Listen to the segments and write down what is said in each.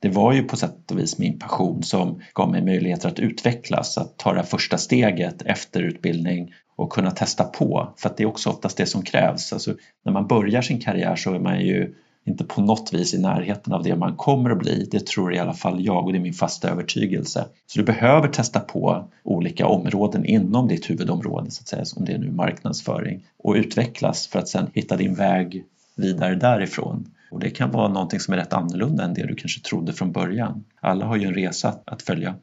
det var ju på sätt och vis min passion som gav mig möjligheter att utvecklas, att ta det första steget efter utbildning och kunna testa på. För att det är också oftast det som krävs. Alltså, när man börjar sin karriär så är man ju inte på något vis i närheten av det man kommer att bli. Det tror i alla fall jag och det är min fasta övertygelse. Så du behöver testa på olika områden inom ditt huvudområde, så att säga, om det är nu marknadsföring och utvecklas för att sedan hitta din väg vidare därifrån. Och det kan vara någonting som är rätt annorlunda än det du kanske trodde från början. Alla har ju en resa att följa.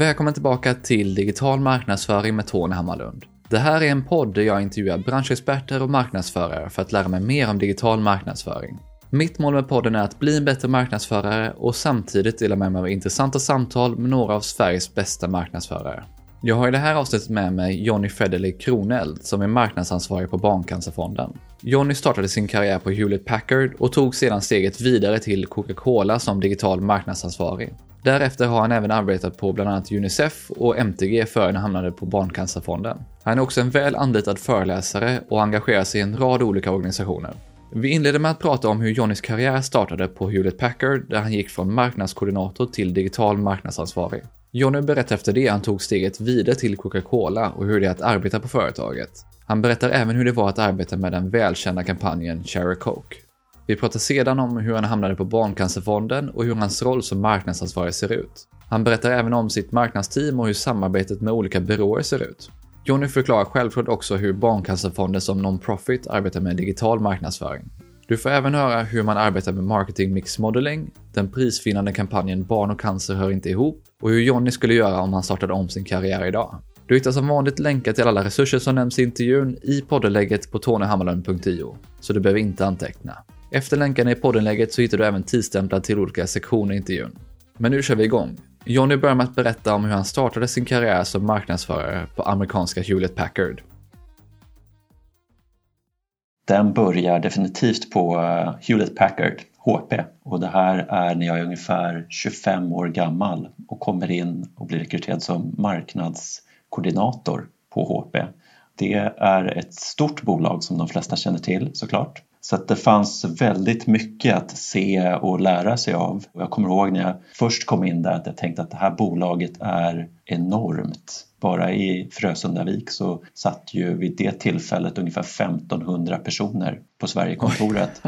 Välkommen tillbaka till Digital marknadsföring med Tony Hammarlund. Det här är en podd där jag intervjuar branschexperter och marknadsförare för att lära mig mer om digital marknadsföring. Mitt mål med podden är att bli en bättre marknadsförare och samtidigt dela med mig av intressanta samtal med några av Sveriges bästa marknadsförare. Jag har i det här avsnittet med mig Jonny Fredrik Kroneld som är marknadsansvarig på Barncancerfonden. Jonny startade sin karriär på Hewlett Packard och tog sedan steget vidare till Coca-Cola som digital marknadsansvarig. Därefter har han även arbetat på bland annat Unicef och MTG före han hamnade på Barncancerfonden. Han är också en väl anlitad föreläsare och engagerar sig i en rad olika organisationer. Vi inleder med att prata om hur Johnnys karriär startade på Hewlett Packard där han gick från marknadskoordinator till digital marknadsansvarig. Johnny berättar efter det han tog steget vidare till Coca-Cola och hur det är att arbeta på företaget. Han berättar även hur det var att arbeta med den välkända kampanjen Cherry Coke. Vi pratar sedan om hur han hamnade på Barncancerfonden och hur hans roll som marknadsansvarig ser ut. Han berättar även om sitt marknadsteam och hur samarbetet med olika byråer ser ut. Jonny förklarar självklart också hur Barncancerfonden som non-profit arbetar med digital marknadsföring. Du får även höra hur man arbetar med marketing mix modeling, den prisvinnande kampanjen Barn och cancer hör inte ihop och hur Jonny skulle göra om han startade om sin karriär idag. Du hittar som vanligt länkar till alla resurser som nämns i intervjun i poddelägget på tonyhammarlund.io, så du behöver inte anteckna. Efter länkarna i poddenläget så hittar du även tidsstämplar till olika sektioner i intervjun. Men nu kör vi igång. Johnny börjar med att berätta om hur han startade sin karriär som marknadsförare på amerikanska Hewlett Packard. Den börjar definitivt på eh, Hewlett Packard, HP. Och det här är när jag är ungefär 25 år gammal och kommer in och blir rekryterad som marknadskoordinator på HP. Det är ett stort bolag som de flesta känner till såklart. Så att det fanns väldigt mycket att se och lära sig av. Jag kommer ihåg när jag först kom in där att jag tänkte att det här bolaget är enormt. Bara i Frösundavik så satt ju vid det tillfället ungefär 1500 personer på Sverigekontoret.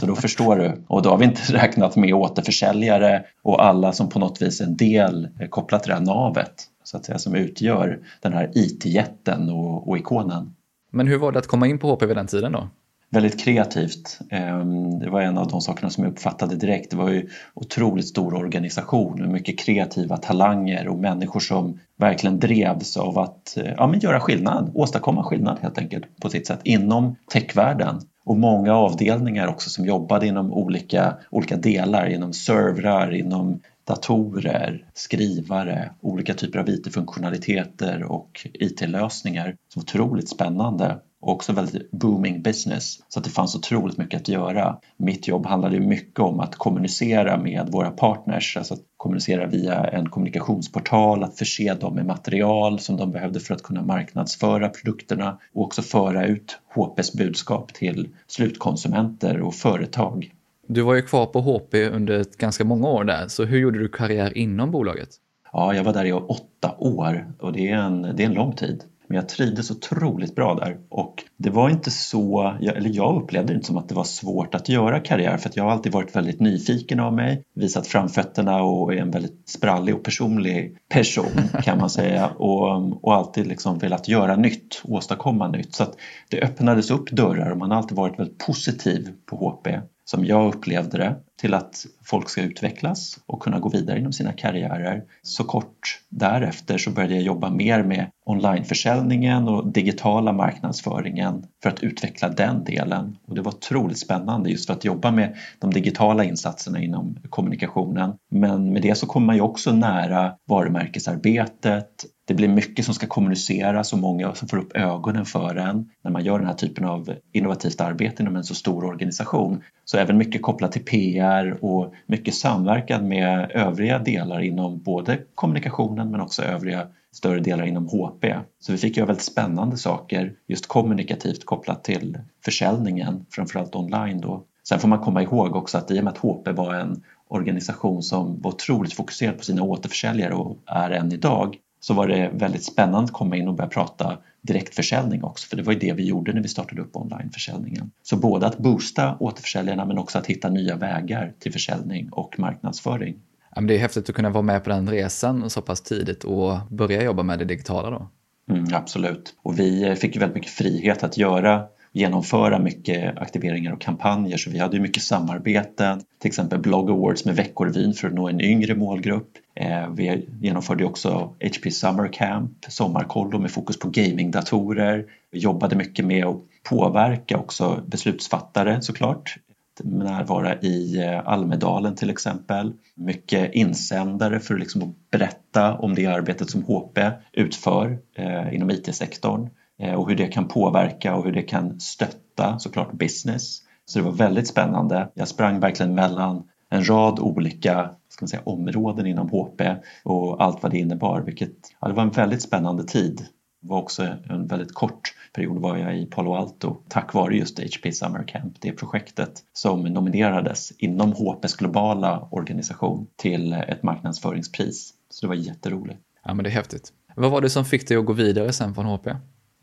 Så då förstår du. Och då har vi inte räknat med återförsäljare och alla som på något vis är en del kopplat till det här navet så att säga, som utgör den här IT-jätten och, och ikonen. Men hur var det att komma in på HP vid den tiden då? Väldigt kreativt. Ehm, det var en av de sakerna som jag uppfattade direkt. Det var ju otroligt stor organisation med mycket kreativa talanger och människor som verkligen drevs av att eh, ja, men göra skillnad, åstadkomma skillnad helt enkelt på sitt sätt inom techvärlden. Och många avdelningar också som jobbade inom olika, olika delar, inom servrar, inom datorer, skrivare, olika typer av IT-funktionaliteter och IT-lösningar. Så otroligt spännande och också väldigt booming business. Så att det fanns otroligt mycket att göra. Mitt jobb handlade mycket om att kommunicera med våra partners, alltså att kommunicera via en kommunikationsportal, att förse dem med material som de behövde för att kunna marknadsföra produkterna och också föra ut HPs budskap till slutkonsumenter och företag. Du var ju kvar på HP under ganska många år där, så hur gjorde du karriär inom bolaget? Ja, jag var där i åtta år och det är en, det är en lång tid. Men jag trivdes otroligt bra där. Och det var inte så, eller jag upplevde det inte som att det var svårt att göra karriär för att jag har alltid varit väldigt nyfiken av mig, visat framfötterna och är en väldigt sprallig och personlig person kan man säga. Och, och alltid liksom velat göra nytt, åstadkomma nytt. Så att det öppnades upp dörrar och man har alltid varit väldigt positiv på HP som jag upplevde det till att folk ska utvecklas och kunna gå vidare inom sina karriärer. Så kort därefter så började jag jobba mer med onlineförsäljningen och digitala marknadsföringen för att utveckla den delen. Och det var otroligt spännande just för att jobba med de digitala insatserna inom kommunikationen. Men med det så kommer man ju också nära varumärkesarbetet, det blir mycket som ska kommuniceras och många som får upp ögonen för en när man gör den här typen av innovativt arbete inom en så stor organisation. Så även mycket kopplat till PR och mycket samverkan med övriga delar inom både kommunikationen men också övriga större delar inom HP. Så vi fick göra väldigt spännande saker just kommunikativt kopplat till försäljningen, framförallt online då. Sen får man komma ihåg också att i och med att HP var en organisation som var otroligt fokuserad på sina återförsäljare och är än idag så var det väldigt spännande att komma in och börja prata direktförsäljning också, för det var ju det vi gjorde när vi startade upp onlineförsäljningen. Så både att boosta återförsäljarna men också att hitta nya vägar till försäljning och marknadsföring. Ja, men det är häftigt att kunna vara med på den resan så pass tidigt och börja jobba med det digitala då. Mm, absolut. Och vi fick väldigt mycket frihet att göra genomföra mycket aktiveringar och kampanjer så vi hade ju mycket samarbeten, till exempel Blog Awards med Veckorevyn för att nå en yngre målgrupp. Eh, vi genomförde också HP Summer Camp, sommarkollo med fokus på gamingdatorer. Vi jobbade mycket med att påverka också beslutsfattare såklart närvara i eh, Almedalen till exempel. Mycket insändare för liksom att berätta om det arbetet som HP utför eh, inom IT-sektorn Eh, och hur det kan påverka och hur det kan stötta såklart business. Så det var väldigt spännande. Jag sprang verkligen mellan en rad olika ska man säga, områden inom HP och allt vad det innebar. Vilket, ja, det var en väldigt spännande tid. Det var också en väldigt kort period var jag i Palo Alto tack vare just HP Summer Camp, det projektet som nominerades inom HPs globala organisation till ett marknadsföringspris. Så det var jätteroligt. Ja, men det är häftigt. Vad var det som fick dig att gå vidare sen från HP?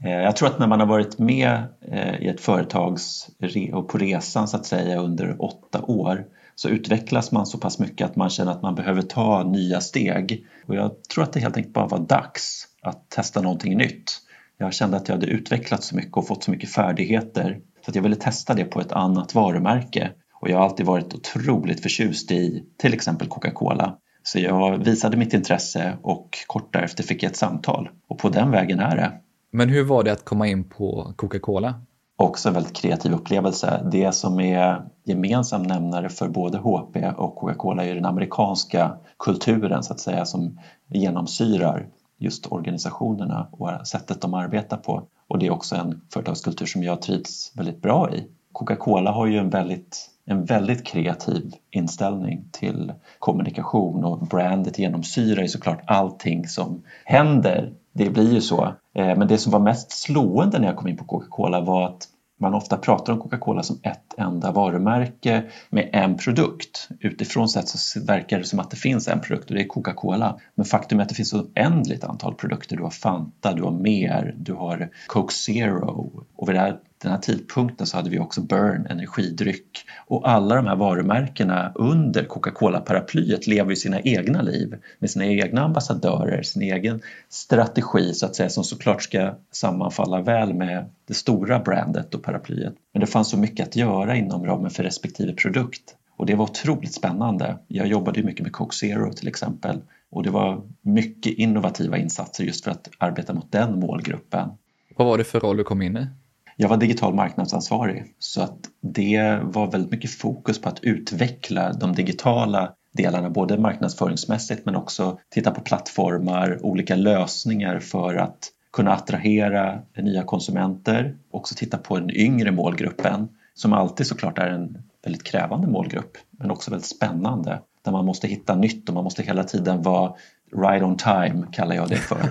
Eh, jag tror att när man har varit med eh, i ett företags och på resan så att säga under åtta år så utvecklas man så pass mycket att man känner att man behöver ta nya steg. Och jag tror att det helt enkelt bara var dags att testa någonting nytt. Jag kände att jag hade utvecklats så mycket och fått så mycket färdigheter så att jag ville testa det på ett annat varumärke. Och jag har alltid varit otroligt förtjust i till exempel Coca-Cola. Så jag visade mitt intresse och kort därefter fick jag ett samtal. Och på den vägen är det. Men hur var det att komma in på Coca-Cola? Också en väldigt kreativ upplevelse. Det som är gemensam nämnare för både HP och Coca-Cola är den amerikanska kulturen så att säga som genomsyrar just organisationerna och sättet de arbetar på. Och det är också en företagskultur som jag trivs väldigt bra i. Coca-Cola har ju en väldigt, en väldigt kreativ inställning till kommunikation och brandet genomsyrar ju såklart allting som händer. Det blir ju så. Eh, men det som var mest slående när jag kom in på Coca-Cola var att man ofta pratar om Coca-Cola som ett enda varumärke med en produkt. Utifrån sett så verkar det som att det finns en produkt och det är Coca-Cola. Men faktum är att det finns ett oändligt antal produkter. Du har Fanta, du har mer, du har Coke Zero och vid den här tidpunkten så hade vi också Burn, energidryck och alla de här varumärkena under Coca-Cola-paraplyet lever ju sina egna liv med sina egna ambassadörer, sin egen strategi så att säga som såklart ska sammanfalla väl med det stora brandet och paraplyet. Men det fanns så mycket att göra inom ramen för respektive produkt och det var otroligt spännande. Jag jobbade ju mycket med Coke Zero till exempel och det var mycket innovativa insatser just för att arbeta mot den målgruppen. Vad var det för roll du kom in i? Jag var digital marknadsansvarig så att det var väldigt mycket fokus på att utveckla de digitala delarna, både marknadsföringsmässigt men också titta på plattformar, olika lösningar för att kunna attrahera nya konsumenter, också titta på den yngre målgruppen som alltid såklart är en väldigt krävande målgrupp men också väldigt spännande där man måste hitta nytt och man måste hela tiden vara right on time kallar jag det för.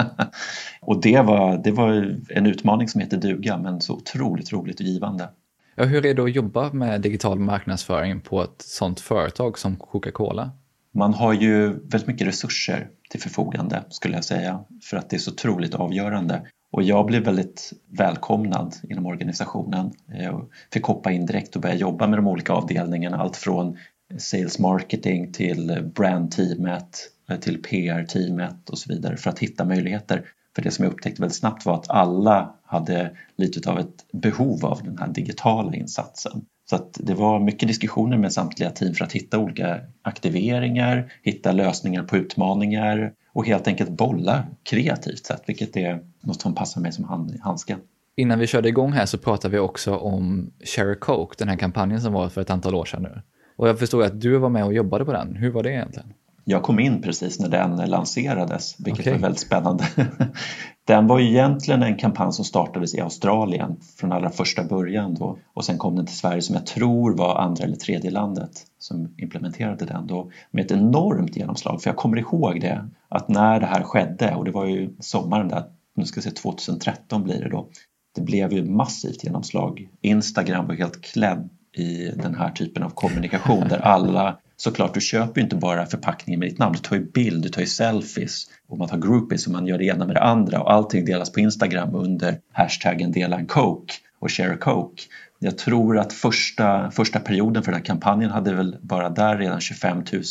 och det var, det var en utmaning som heter duga men så otroligt roligt och givande. Ja, hur är det att jobba med digital marknadsföring på ett sådant företag som Coca-Cola? Man har ju väldigt mycket resurser till förfogande skulle jag säga för att det är så otroligt avgörande. Och jag blev väldigt välkomnad inom organisationen. Jag fick hoppa in direkt och börja jobba med de olika avdelningarna, allt från sales marketing till brandteamet, Eh, till PR-teamet och så vidare för att hitta möjligheter. För det som jag upptäckte väldigt snabbt var att alla hade lite av ett behov av den här digitala insatsen. Så att det var mycket diskussioner med samtliga team för att hitta olika aktiveringar, hitta lösningar på utmaningar och helt enkelt bolla kreativt sett, vilket är något som passar mig som hand, handsken. Innan vi körde igång här så pratade vi också om Share Coke, den här kampanjen som var för ett antal år sedan nu. Och jag förstod att du var med och jobbade på den. Hur var det egentligen? Jag kom in precis när den lanserades, vilket okay. var väldigt spännande. Den var ju egentligen en kampanj som startades i Australien från allra första början då och sen kom den till Sverige som jag tror var andra eller tredje landet som implementerade den då med ett enormt genomslag. För jag kommer ihåg det, att när det här skedde och det var ju sommaren där, nu ska vi se 2013 blir det då, det blev ju massivt genomslag. Instagram var helt klädd i den här typen av kommunikation där alla såklart, du köper ju inte bara förpackningen med ditt namn, du tar ju bild, du tar ju selfies och man tar groupies och man gör det ena med det andra och allting delas på Instagram under hashtaggen dela en coke och share a coke. Jag tror att första, första perioden för den här kampanjen hade väl bara där redan 25 000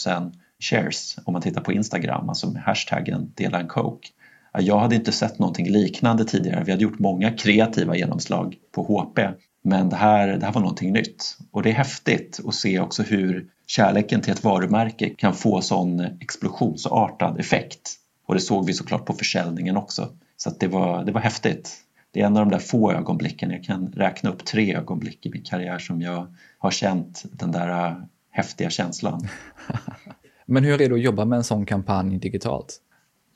shares om man tittar på Instagram, alltså med hashtaggen dela en coke. Jag hade inte sett någonting liknande tidigare. Vi hade gjort många kreativa genomslag på HP men det här, det här var någonting nytt och det är häftigt att se också hur kärleken till ett varumärke kan få sån explosionsartad effekt. Och det såg vi såklart på försäljningen också. Så det, var, det var häftigt. Det är en av de där få ögonblicken, jag kan räkna upp tre ögonblick i min karriär som jag har känt den där äh, häftiga känslan. Men hur är det att jobba med en sån kampanj digitalt?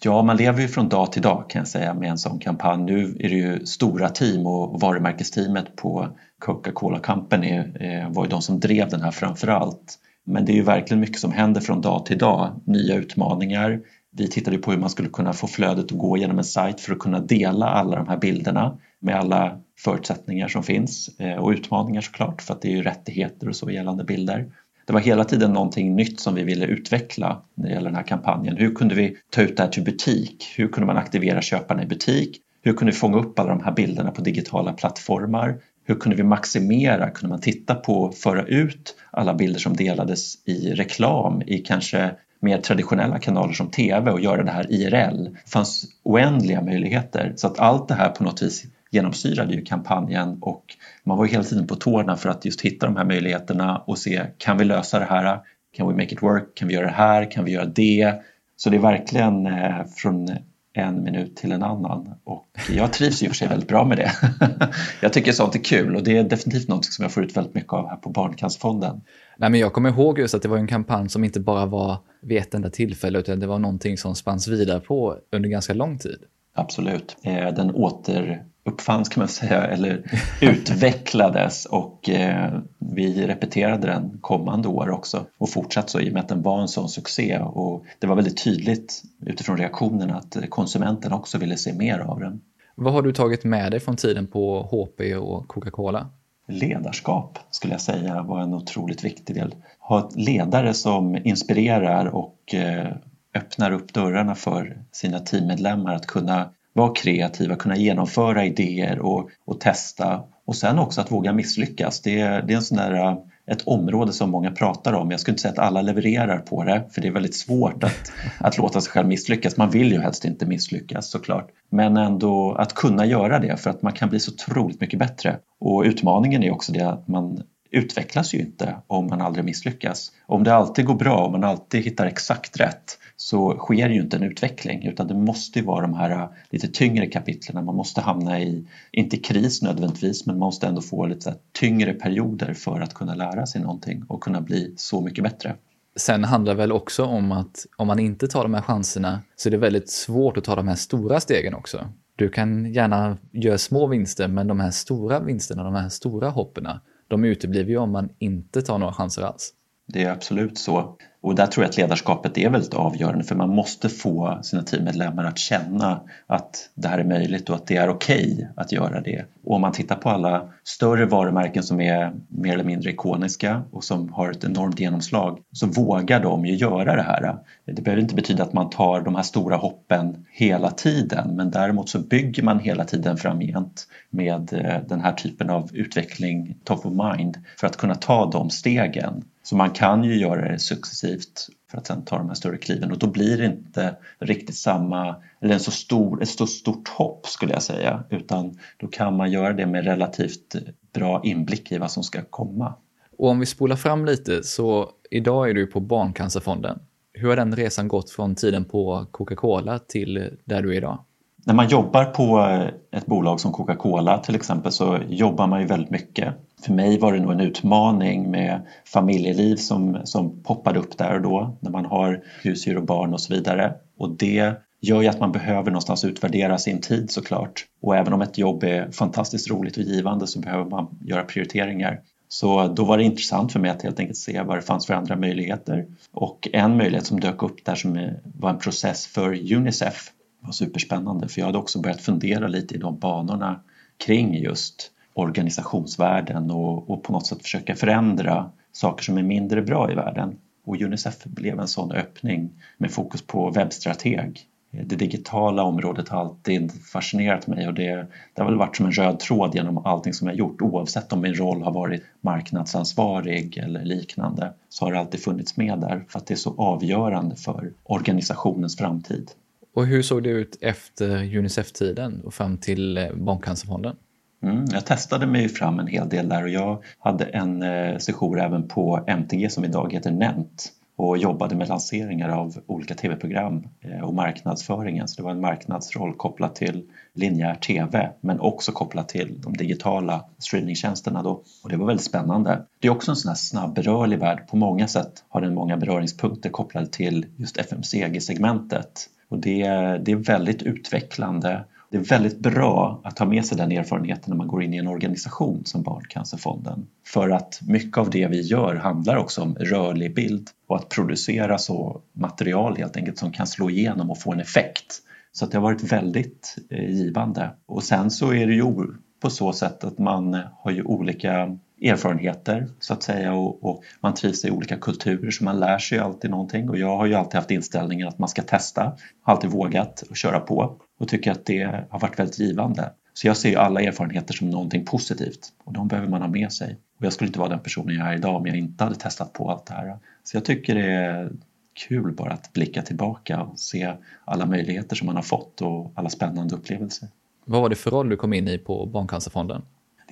Ja, man lever ju från dag till dag kan jag säga med en sån kampanj. Nu är det ju stora team och varumärkesteamet på Coca-Cola Company eh, var ju de som drev den här framför allt. Men det är ju verkligen mycket som händer från dag till dag, nya utmaningar. Vi tittade på hur man skulle kunna få flödet att gå genom en sajt för att kunna dela alla de här bilderna med alla förutsättningar som finns eh, och utmaningar såklart för att det är ju rättigheter och så gällande bilder det var hela tiden någonting nytt som vi ville utveckla när det gäller den här kampanjen. Hur kunde vi ta ut det här till butik? Hur kunde man aktivera köparna i butik? Hur kunde vi fånga upp alla de här bilderna på digitala plattformar? Hur kunde vi maximera? Kunde man titta på och föra ut alla bilder som delades i reklam i kanske mer traditionella kanaler som TV och göra det här IRL? Det fanns oändliga möjligheter så att allt det här på något vis genomsyrade ju kampanjen och man var hela tiden på tårna för att just hitta de här möjligheterna och se kan vi lösa det här? Kan we make it work? Kan vi göra det här? Kan vi göra det? Så det är verkligen eh, från en minut till en annan och jag trivs i och för sig väldigt bra med det. jag tycker sånt är kul och det är definitivt något som jag får ut väldigt mycket av här på Barncancerfonden. Nej, men jag kommer ihåg just att det var en kampanj som inte bara var vid ett enda tillfälle utan det var någonting som spanns vidare på under ganska lång tid. Absolut. Eh, den åter uppfanns kan man säga eller utvecklades och eh, vi repeterade den kommande år också och fortsatt så i och med att den var en sån succé och det var väldigt tydligt utifrån reaktionerna att konsumenten också ville se mer av den. Vad har du tagit med dig från tiden på HP och Coca-Cola? Ledarskap skulle jag säga var en otroligt viktig del. Ha ledare som inspirerar och eh, öppnar upp dörrarna för sina teammedlemmar att kunna vara kreativa, kunna genomföra idéer och, och testa och sen också att våga misslyckas. Det är, det är en sån där, äh, ett område som många pratar om. Jag skulle inte säga att alla levererar på det för det är väldigt svårt att, att låta sig själv misslyckas. Man vill ju helst inte misslyckas såklart. Men ändå att kunna göra det för att man kan bli så otroligt mycket bättre. Och utmaningen är också det att man utvecklas ju inte om man aldrig misslyckas. Om det alltid går bra, om man alltid hittar exakt rätt så sker ju inte en utveckling utan det måste ju vara de här äh, lite tyngre kapitlen. Man måste hamna i, inte kris nödvändigtvis, men man måste ändå få lite tyngre perioder för att kunna lära sig någonting och kunna bli så mycket bättre. Sen handlar det väl också om att om man inte tar de här chanserna så är det väldigt svårt att ta de här stora stegen också. Du kan gärna göra små vinster, men de här stora vinsterna, de här stora hopperna, de uteblir ju om man inte tar några chanser alls. Det är absolut så. Och där tror jag att ledarskapet är väldigt avgörande för man måste få sina teammedlemmar att känna att det här är möjligt och att det är okej okay att göra det. Och om man tittar på alla större varumärken som är mer eller mindre ikoniska och som har ett enormt genomslag så vågar de ju göra det här. Det behöver inte betyda att man tar de här stora hoppen hela tiden men däremot så bygger man hela tiden framgent med eh, den här typen av utveckling top of mind för att kunna ta de stegen så man kan ju göra det successivt för att sen ta de här större kliven och då blir det inte riktigt samma, eller en så stor, ett så stort hopp skulle jag säga, utan då kan man göra det med relativt bra inblick i vad som ska komma. Och om vi spolar fram lite, så idag är du på Barncancerfonden. Hur har den resan gått från tiden på Coca-Cola till där du är idag? när man jobbar på ett bolag som Coca-Cola till exempel så jobbar man ju väldigt mycket. För mig var det nog en utmaning med familjeliv som, som poppade upp där och då när man har husdjur och barn och så vidare. Och det gör ju att man behöver någonstans utvärdera sin tid såklart. Och även om ett jobb är fantastiskt roligt och givande så behöver man göra prioriteringar. Så då var det intressant för mig att helt enkelt se vad det fanns för andra möjligheter. Och en möjlighet som dök upp där som var en process för Unicef var superspännande för jag hade också börjat fundera lite i de banorna kring just organisationsvärlden och, och på något sätt försöka förändra saker som är mindre bra i världen. Och Unicef blev en sån öppning med fokus på webbstrateg. Det digitala området har alltid fascinerat mig och det, det har väl varit som en röd tråd genom allting som jag gjort oavsett om min roll har varit marknadsansvarig eller liknande så har det alltid funnits med där för att det är så avgörande för organisationens framtid. Och hur såg det ut efter Unicef-tiden och fram till Barncancerfonden? Mm, jag testade mig fram en hel del där och jag hade en eh, session även på MTG som idag heter NENT och jobbade med lanseringar av olika tv-program eh, och marknadsföringen. Så det var en marknadsroll kopplat till linjär tv men också kopplat till de digitala streamingtjänsterna då. Och det var väldigt spännande. Det är också en sån här snabbrörlig värld. På många sätt har den många beröringspunkter kopplade till just FMCG-segmentet och det, det är väldigt utvecklande. Det är väldigt bra att ha med sig den erfarenheten när man går in i en organisation som Barncancerfonden. För att mycket av det vi gör handlar också om rörlig bild och att producera så material helt enkelt som kan slå igenom och få en effekt. Så det har varit väldigt eh, givande. Och sen så är det ju på så sätt att man har ju olika erfarenheter så att säga och, och, man trivs i olika kulturer så man lär sig alltid någonting och jag har ju alltid haft inställningen att man ska testa, har alltid vågat och köra på och tycker att det har varit väldigt givande. Så jag ser ju alla erfarenheter som någonting positivt och de behöver man ha med sig. Och jag skulle inte vara den personen jag är idag om jag inte hade testat på allt det här. Så jag tycker det är kul bara att blicka tillbaka och se alla möjligheter som man har fått och alla spännande upplevelser. Vad var det för roll du kom in i på Barncancerfonden?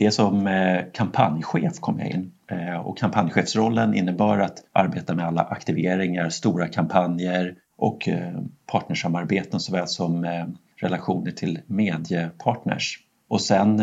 Det är som eh, kampanjchef kom jag in eh, och kampanjchefsrollen innebar att arbeta med alla aktiveringar, stora kampanjer och eh, partnersamarbeten såväl som relationer till mediepartners. Och sen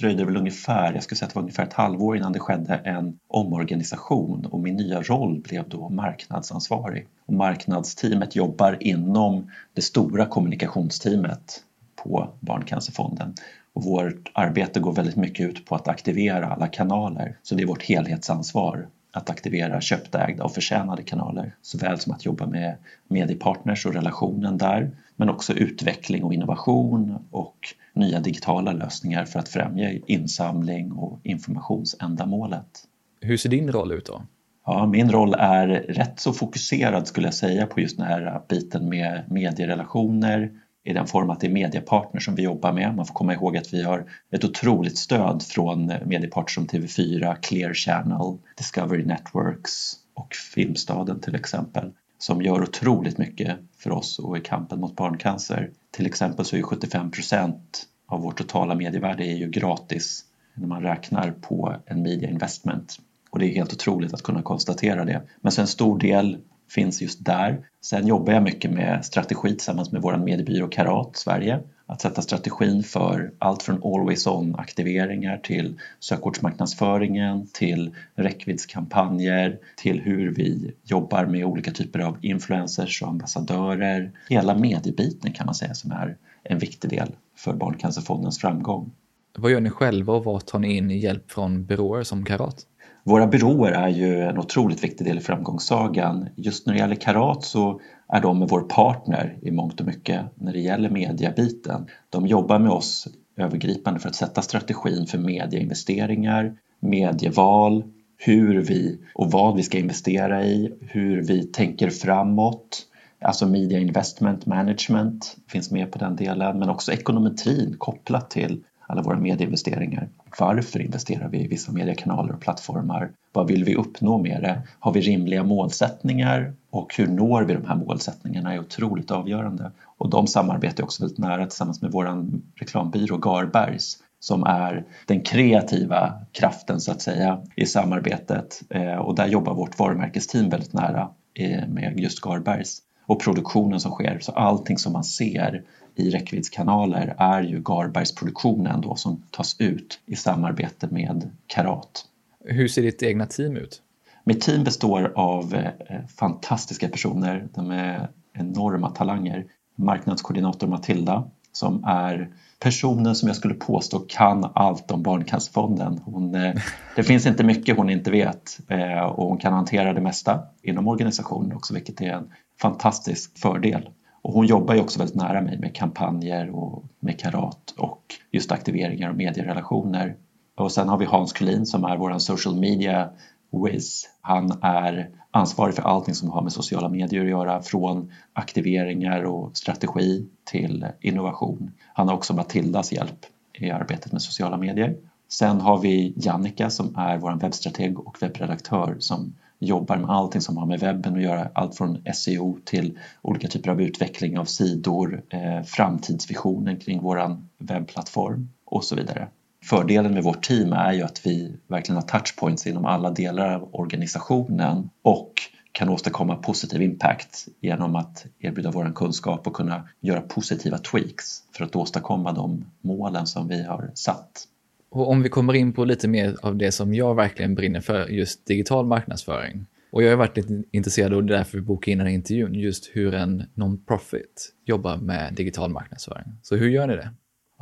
dröjde det väl ungefär, jag skulle säga att det var ungefär ett halvår innan det skedde en omorganisation och min nya roll blev då marknadsansvarig. Och marknadsteamet jobbar inom det stora kommunikationsteamet på Barncancerfonden och vårt arbete går väldigt mycket ut på att aktivera alla kanaler. Så det är vårt helhetsansvar att aktivera köpta, ägda och förtjänade kanaler såväl som att jobba med mediepartners och relationen där men också utveckling och innovation och nya digitala lösningar för att främja insamling och informationsändamålet. Hur ser din roll ut då? Ja, min roll är rätt så fokuserad skulle jag säga på just den här biten med medierelationer, i den form att det är mediepartner som vi jobbar med. Man får komma ihåg att vi har ett otroligt stöd från mediepartner som TV4, Clear Channel, Discovery Networks och Filmstaden till exempel som gör otroligt mycket för oss och i kampen mot barncancer. Till exempel så är 75 procent av vårt totala medievärde är ju gratis när man räknar på en media investment. Och det är helt otroligt att kunna konstatera det. Men så en stor del finns just där. Sen jobbar jag mycket med strategi tillsammans med vår mediebyrå Karat Sverige. Att sätta strategin för allt från always on aktiveringar till sökordsmarknadsföringen till räckviddskampanjer till hur vi jobbar med olika typer av influencers och ambassadörer. Hela mediebiten kan man säga som är en viktig del för Barncancerfondens framgång. Vad gör ni själva och vad tar ni in i hjälp från byråer som Karat? Våra byråer är ju en otroligt viktig del i framgångssagan. Just när det gäller Karat så är de vår partner i mångt och mycket när det gäller mediabiten. De jobbar med oss övergripande för att sätta strategin för medieinvesteringar, medieval, hur vi och vad vi ska investera i, hur vi tänker framåt. Alltså Media Investment Management finns med på den delen, men också ekonometrin kopplat till alla våra medieinvesteringar. Varför investerar vi i vissa mediekanaler och plattformar? Vad vill vi uppnå med det? Har vi rimliga målsättningar? Och hur når vi de här målsättningarna är otroligt avgörande. Och de samarbetar också väldigt nära tillsammans med vår reklambyrå Garbergs som är den kreativa kraften så att säga i samarbetet eh, och där jobbar vårt varumärkesteam väldigt nära eh, med just Garbergs och produktionen som sker. Så allting som man ser i räckviddskanaler är ju Garbergsproduktionen då som tas ut i samarbete med Karat. Hur ser ditt egna team ut? Mitt team består av eh, fantastiska personer. De är enorma talanger. Marknadskoordinator Matilda som är personen som jag skulle påstå kan allt om Barncancerfonden. Hon, eh, det finns inte mycket hon inte vet eh, och hon kan hantera det mesta inom organisationen också vilket är en fantastisk fördel. Och hon jobbar ju också väldigt nära mig med kampanjer och med karat och just aktiveringar och medierelationer. Och sen har vi Hans Kulin som är vår social media Wiz. Han är ansvarig för allting som har med sociala medier att göra från aktiveringar och strategi till innovation. Han har också Matildas hjälp i arbetet med sociala medier. Sen har vi Jannica som är vår webbstrateg och webbredaktör som jobbar med allting som har med webben att göra, allt från SEO till olika typer av utveckling av sidor, eh, framtidsvisionen kring våran webbplattform och så vidare. Fördelen med vårt team är ju att vi verkligen har touchpoints inom alla delar av organisationen och kan åstadkomma positiv impact genom att erbjuda vår kunskap och kunna göra positiva tweaks för att åstadkomma de målen som vi har satt. Och om vi kommer in på lite mer av det som jag verkligen brinner för, just digital marknadsföring. Och jag har varit lite intresserad och det är därför vi bokade in den här intervjun, just hur en non-profit jobbar med digital marknadsföring. Så hur gör ni det?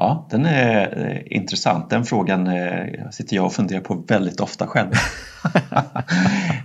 Ja, den är eh, intressant. Den frågan eh, sitter jag och funderar på väldigt ofta själv.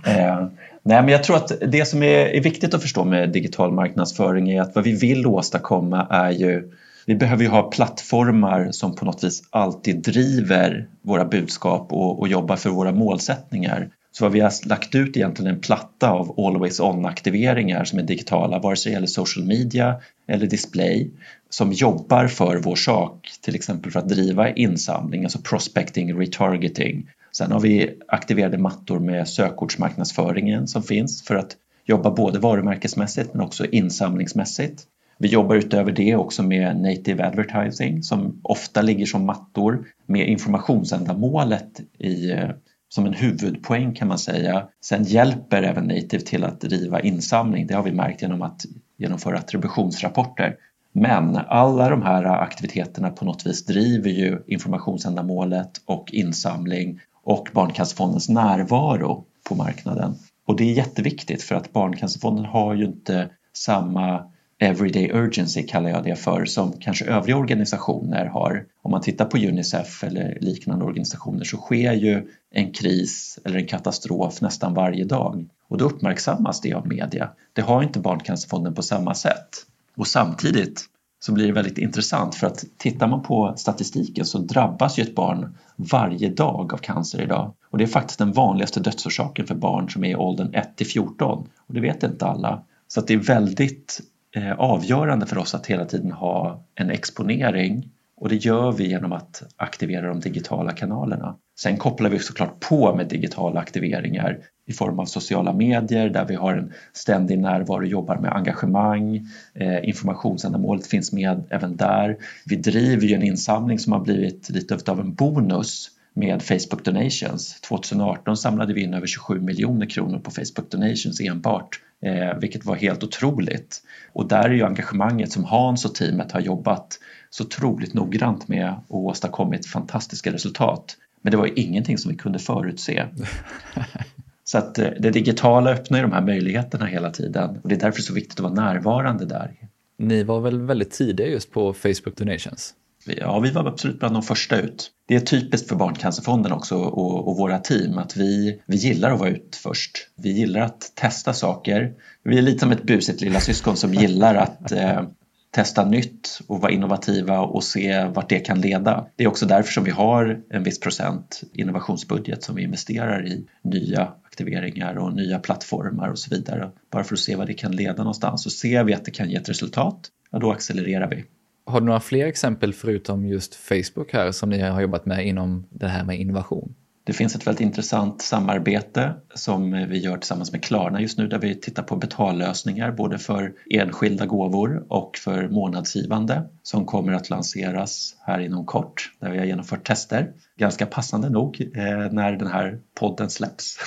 eh, nej, men jag tror att det som är, är, viktigt att förstå med digital marknadsföring är att vad vi vill åstadkomma är ju vi behöver ju ha plattformar som på något vis alltid driver våra budskap och, och jobbar för våra målsättningar. Så vad vi har lagt ut egentligen en platta av always on aktiveringar som är digitala, vare sig det gäller social media eller display, som jobbar för vår sak, till exempel för att driva insamling, alltså prospecting, retargeting. Sen har vi aktiverade mattor med sökordsmarknadsföringen som finns för att jobba både varumärkesmässigt men också insamlingsmässigt. Vi jobbar utöver det också med native advertising som ofta ligger som mattor med informationsändamålet i eh, som en huvudpoäng kan man säga. Sen hjälper även Native till att driva insamling. Det har vi märkt genom att genomföra attributionsrapporter. Men alla de här aktiviteterna på något vis driver ju informationsändamålet och insamling och Barncancerfondens närvaro på marknaden. Och det är jätteviktigt för att Barncancerfonden har ju inte samma everyday urgency kallar jag det för som kanske övriga organisationer har. Om man tittar på Unicef eller liknande organisationer så sker ju en kris eller en katastrof nästan varje dag och då uppmärksammas det av media. Det har inte Barncancerfonden på samma sätt. Och samtidigt så blir det väldigt intressant för att tittar man på statistiken så drabbas ju ett barn varje dag av cancer idag. Och det är faktiskt den vanligaste dödsorsaken för barn som är i åldern 1 till 14 och det vet inte alla. Så att det är väldigt Eh, avgörande för oss att hela tiden ha en exponering och det gör vi genom att aktivera de digitala kanalerna. Sen kopplar vi såklart på med digitala aktiveringar i form av sociala medier där vi har en ständig närvaro och jobbar med engagemang. Eh, informationsändamålet finns med även där. Vi driver ju en insamling som har blivit lite av en bonus med Facebook Donations. 2018 samlade vi in över 27 miljoner kronor på Facebook Donations enbart, eh, vilket var helt otroligt. Och där är ju engagemanget som Hans och teamet har jobbat så otroligt noggrant med och åstadkommit fantastiska resultat. Men det var ju ingenting som vi kunde förutse. Så att eh, det digitala öppnar ju de här möjligheterna hela tiden och det är därför så viktigt att vara närvarande där. Ni var väl väldigt tidiga just på Facebook Donations? Ja, vi var absolut bland de första ut. Det är typiskt för Barncancerfonden också och, och, våra team att vi, vi gillar att vara ut först. Vi gillar att testa saker. Vi är lite som ett busigt lilla syskon som gillar att eh, testa nytt och vara innovativa och se vart det kan leda. Det är också därför som vi har en viss procent innovationsbudget som vi investerar i nya aktiveringar och nya plattformar och så vidare. Bara för att se vad det kan leda någonstans och ser vi att det kan ge ett resultat, ja då accelererar vi. Har du några fler exempel förutom just Facebook här som ni har jobbat med inom det här med innovation? Det finns ett väldigt intressant samarbete som vi gör tillsammans med Klarna just nu där vi tittar på betallösningar både för enskilda gåvor och för månadsgivande som kommer att lanseras här inom kort där vi har genomfört tester. Ganska passande nog eh, när den här podden släpps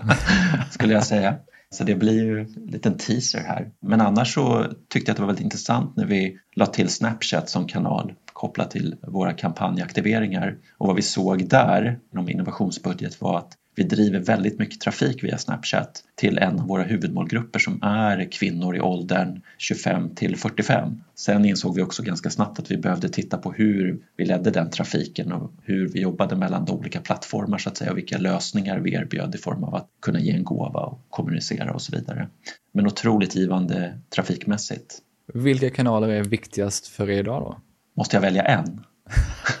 skulle jag säga. Så det blir ju en liten teaser här. Men annars så tyckte jag att det var väldigt intressant när vi la till Snapchat som kanal kopplat till våra kampanjaktiveringar. Och vad vi såg där inom innovationsbudget var att vi driver väldigt mycket trafik via Snapchat till en av våra huvudmålgrupper som är kvinnor i åldern 25 till 45. Sen insåg vi också ganska snabbt att vi behövde titta på hur vi ledde den trafiken och hur vi jobbade mellan de olika plattformar så att säga och vilka lösningar vi erbjöd i form av att kunna ge en gåva och kommunicera och så vidare. Men otroligt givande trafikmässigt. Vilka kanaler är viktigast för er idag då? Måste jag välja en?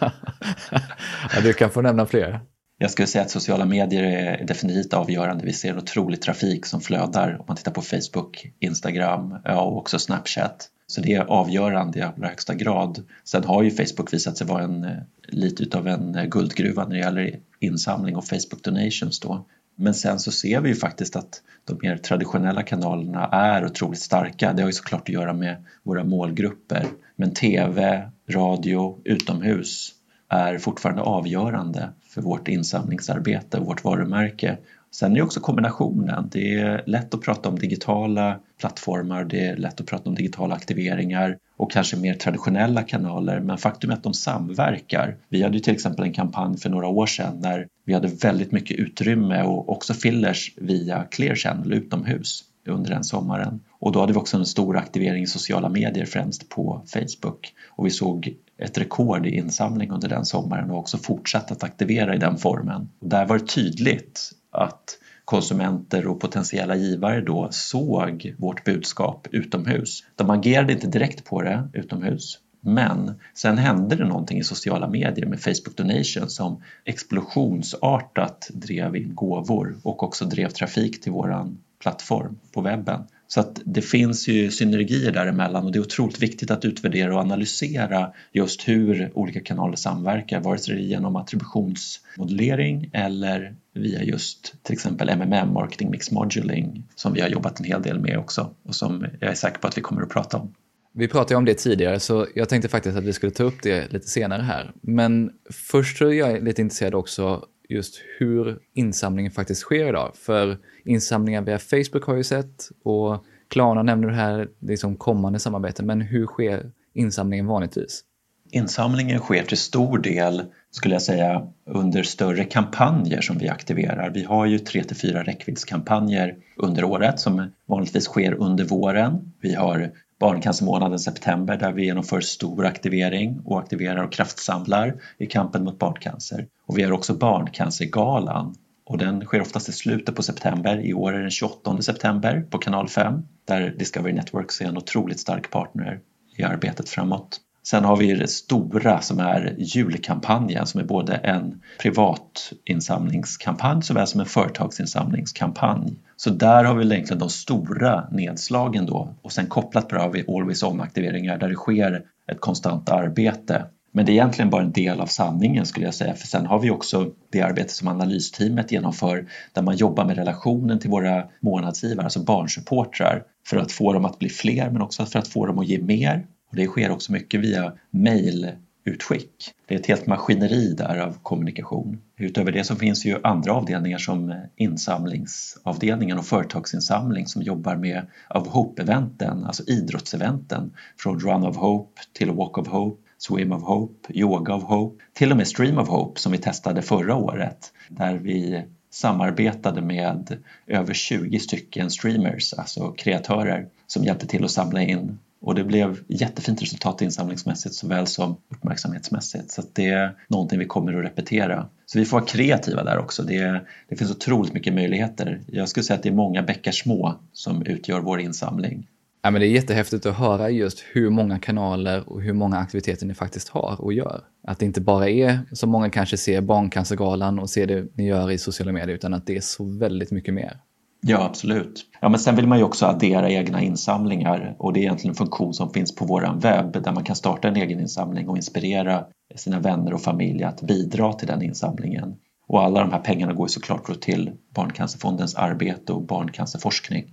ja, du kan få nämna fler. Jag skulle säga att sociala medier är definitivt avgörande. Vi ser en otrolig trafik som flödar om man tittar på Facebook, Instagram och också Snapchat. Så det är avgörande i allra högsta grad. Sen har ju Facebook visat sig vara en, eh, lite utav en eh, guldgruva när det gäller insamling och Facebook donations då. Men sen så ser vi ju faktiskt att de mer traditionella kanalerna är otroligt starka. Det har ju såklart att göra med våra målgrupper. Men TV, radio, utomhus är fortfarande avgörande för vårt insamlingsarbete och vårt varumärke. Sen är det också kombinationen. Det är lätt att prata om digitala plattformar, det är lätt att prata om digitala aktiveringar och kanske mer traditionella kanaler men faktum är att de samverkar. Vi hade ju till exempel en kampanj för några år sedan när vi hade väldigt mycket utrymme och också fillers via Clear Channel utomhus under den sommaren. Och då hade vi också en stor aktivering i sociala medier, främst på Facebook. Och vi såg ett rekord i insamling under den sommaren och också fortsatt att aktivera i den formen. Där var det tydligt att konsumenter och potentiella givare då såg vårt budskap utomhus. De agerade inte direkt på det utomhus, men sen hände det någonting i sociala medier med Facebook Donation som explosionsartat drev in gåvor och också drev trafik till våran plattform på webben. Så att det finns ju synergier däremellan och det är otroligt viktigt att utvärdera och analysera just hur olika kanaler samverkar, vare sig det är genom attributionsmodellering eller via just till exempel MMM, Marketing Mix Moduling, som vi har jobbat en hel del med också och som jag är säker på att vi kommer att prata om. Vi pratade om det tidigare, så jag tänkte faktiskt att vi skulle ta upp det lite senare här. Men först så är jag lite intresserad också just hur insamlingen faktiskt sker idag. För insamlingar via Facebook har jag ju sett och Klarna nämner det här liksom kommande samarbete, men hur sker insamlingen vanligtvis? Insamlingen sker till stor del, skulle jag säga, under större kampanjer som vi aktiverar. Vi har ju tre till fyra räckviddskampanjer under året som vanligtvis sker under våren. Vi har barncancermånaden september där vi genomför stor aktivering och aktiverar och kraftsamlar i kampen mot barncancer. Och vi har också Barncancergalan och den sker oftast i slutet på september. I år är den 28 september på kanal 5 där Discovery Networks är en otroligt stark partner i arbetet framåt. Sen har vi det stora som är julkampanjen som är både en privat insamlingskampanj såväl som en företagsinsamlingskampanj. Så där har vi egentligen de stora nedslagen då och sen kopplat på det har vi Always On-aktiveringar där det sker ett konstant arbete. Men det är egentligen bara en del av sanningen skulle jag säga för sen har vi också det arbete som analysteamet genomför där man jobbar med relationen till våra månadsgivare, alltså barnsupportrar för att få dem att bli fler men också för att få dem att ge mer och det sker också mycket via mejlutskick. Det är ett helt maskineri där av kommunikation. Utöver det så finns ju andra avdelningar som insamlingsavdelningen och företagsinsamling som jobbar med of Hope-eventen, alltså idrottseventen från Run of Hope till Walk of Hope Swim of Hope, Yoga of Hope, till och med Stream of Hope som vi testade förra året där vi samarbetade med över 20 stycken streamers, alltså kreatörer som hjälpte till att samla in och det blev jättefint resultat insamlingsmässigt såväl som uppmärksamhetsmässigt. Så det är någonting vi kommer att repetera. Så vi får vara kreativa där också. Det, det finns otroligt mycket möjligheter. Jag skulle säga att det är många bäckar små som utgör vår insamling. Ja, men det är jättehäftigt att höra just hur många kanaler och hur många aktiviteter ni faktiskt har och gör. Att det inte bara är, som många kanske ser, Barncancergalan och ser det ni gör i sociala medier, utan att det är så väldigt mycket mer. Ja, absolut. Ja, men sen vill man ju också addera egna insamlingar och det är egentligen en funktion som finns på vår webb där man kan starta en egen insamling och inspirera sina vänner och familj att bidra till den insamlingen. Och alla de här pengarna går såklart till Barncancerfondens arbete och barncancerforskning.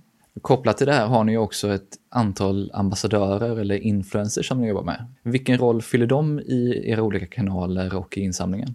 Kopplat till det här har ni också ett antal ambassadörer eller influencers som ni jobbar med. Vilken roll fyller de i era olika kanaler och i insamlingen?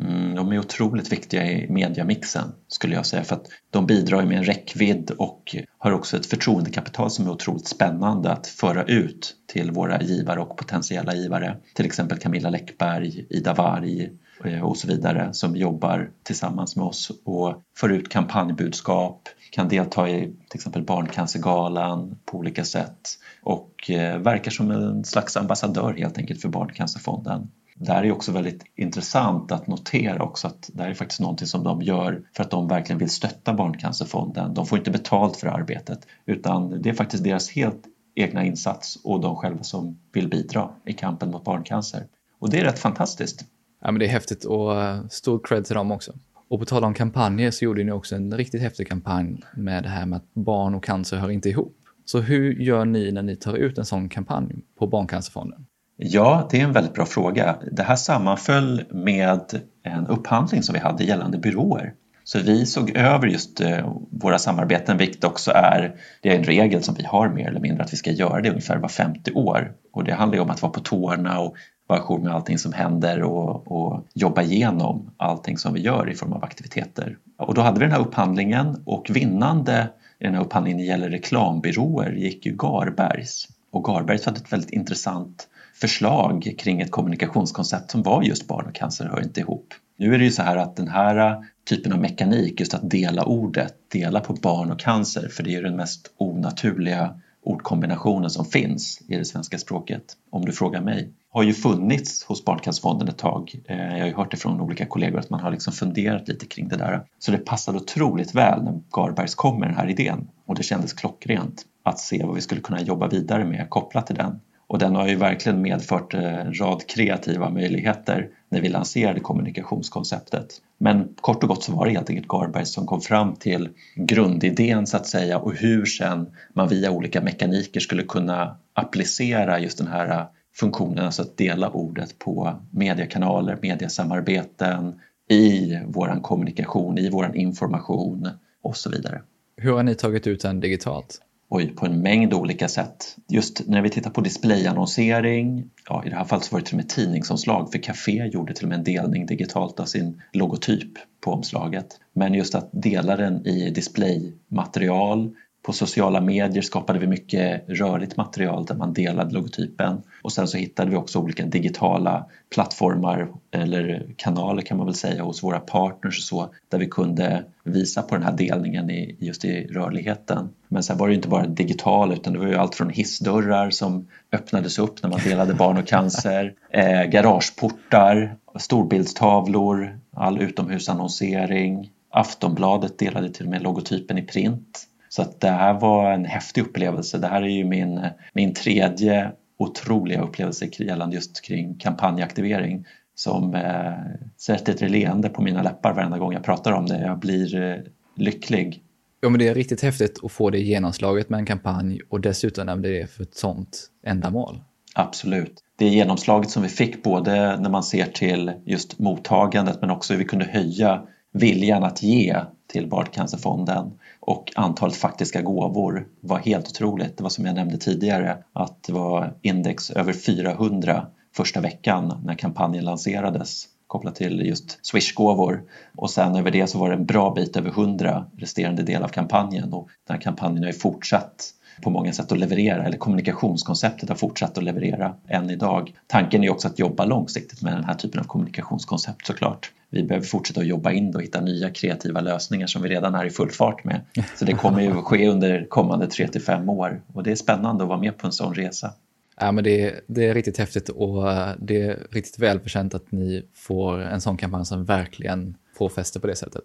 Mm, de är otroligt viktiga i mediamixen skulle jag säga för att de bidrar med en räckvidd och har också ett förtroendekapital som är otroligt spännande att föra ut till våra givare och potentiella givare. Till exempel Camilla Läckberg, Ida Warg eh, och så vidare som jobbar tillsammans med oss och för ut kampanjbudskap, kan delta i till exempel Barncancergalan på olika sätt och eh, verkar som en slags ambassadör helt enkelt för Barncancerfonden. Det här är också väldigt intressant att notera också att det här är faktiskt någonting som de gör för att de verkligen vill stötta Barncancerfonden. De får inte betalt för arbetet utan det är faktiskt deras helt egna insats och de själva som vill bidra i kampen mot barncancer. Och det är rätt fantastiskt. Ja, men det är häftigt och eh, stor cred till dem också. Och på tal om kampanjer så gjorde ni också en riktigt häftig kampanj med det här med att barn och cancer hör inte ihop. Så hur gör ni när ni tar ut en sån kampanj på Barncancerfonden? Ja, det är en väldigt bra fråga. Det här sammanföll med en upphandling som vi hade gällande byråer. Så vi såg över just eh, våra samarbeten, vilket också är, det är en regel som vi har mer eller mindre att vi ska göra det ungefär var 50 år. Och det handlar ju om att vara på tårna och vara ajour med allting som händer och, och jobba igenom allting som vi gör i form av aktiviteter. Och då hade vi den här upphandlingen och vinnande i den här upphandlingen när det gäller reklambyråer gick ju Garbergs. Och Garbergs hade ett väldigt intressant förslag kring ett kommunikationskoncept som var just barn och cancer hör inte ihop. Nu är det ju så här att den här typen av mekanik, just att dela ordet, dela på barn och cancer, för det är den mest onaturliga ordkombinationen som finns i det svenska språket, om du frågar mig, har ju funnits hos Barncancerfonden ett tag. Eh, jag har ju hört det från olika kollegor att man har liksom funderat lite kring det där. Så det passade otroligt väl när Garbergs kom med den här idén och det kändes klockrent att se vad vi skulle kunna jobba vidare med kopplat till den. Och den har ju verkligen medfört eh, en rad kreativa möjligheter när vi lanserade kommunikationskonceptet. Men kort och gott så var det helt enkelt Garberg som kom fram till grundidén så att säga och hur sen man via olika mekaniker skulle kunna applicera just den här eh, funktionen, alltså att dela ordet på mediekanaler, mediesamarbeten, i våran kommunikation, i våran information och så vidare. Hur har ni tagit ut den digitalt? Oj, på en mängd olika sätt. Just när vi tittar på displayannonsering, ja, i det här fallet så var det till och med tidningsomslag för Café gjorde till och med en delning digitalt av sin logotyp på omslaget. Men just att dela den i displaymaterial, på sociala medier skapade vi mycket rörligt material där man delade logotypen. Och sen så hittade vi också olika digitala plattformar eller kanaler kan man väl säga hos våra partners och så där vi kunde visa på den här delningen i, just i rörligheten. Men sen var det inte bara digital utan det var ju allt från hissdörrar som öppnades upp när man delade barn och cancer, eh, garageportar, storbildstavlor, all utomhusannonsering, Aftonbladet delade till och med logotypen i print så att det här var en häftig upplevelse. Det här är ju min, min tredje otroliga upplevelse gällande just kring kampanjaktivering som eh, sätter ett leende på mina läppar varenda gång jag pratar om det. Jag blir eh, lycklig. Ja, men det är riktigt häftigt att få det genomslaget med en kampanj och dessutom när det är för ett sånt ändamål. Absolut. Det genomslaget som vi fick både när man ser till just mottagandet men också hur vi kunde höja viljan att ge till Barncancerfonden och antalet faktiska gåvor var helt otroligt. Det var som jag nämnde tidigare att det var index över 400 första veckan när kampanjen lanserades kopplat till just Swish-gåvor och sen över det så var det en bra bit över 100 resterande del av kampanjen och den här kampanjen har ju fortsatt på många sätt att leverera, eller kommunikationskonceptet har fortsatt att leverera än idag. Tanken är också att jobba långsiktigt med den här typen av kommunikationskoncept såklart. Vi behöver fortsätta att jobba in och hitta nya kreativa lösningar som vi redan är i full fart med. Så det kommer ju att ske under kommande 3 till 5 år och det är spännande att vara med på en sån resa. Ja, men det, är, det är riktigt häftigt och eh, det är riktigt välförtjänt att ni får en sån kampanj som verkligen får fäste på det sättet.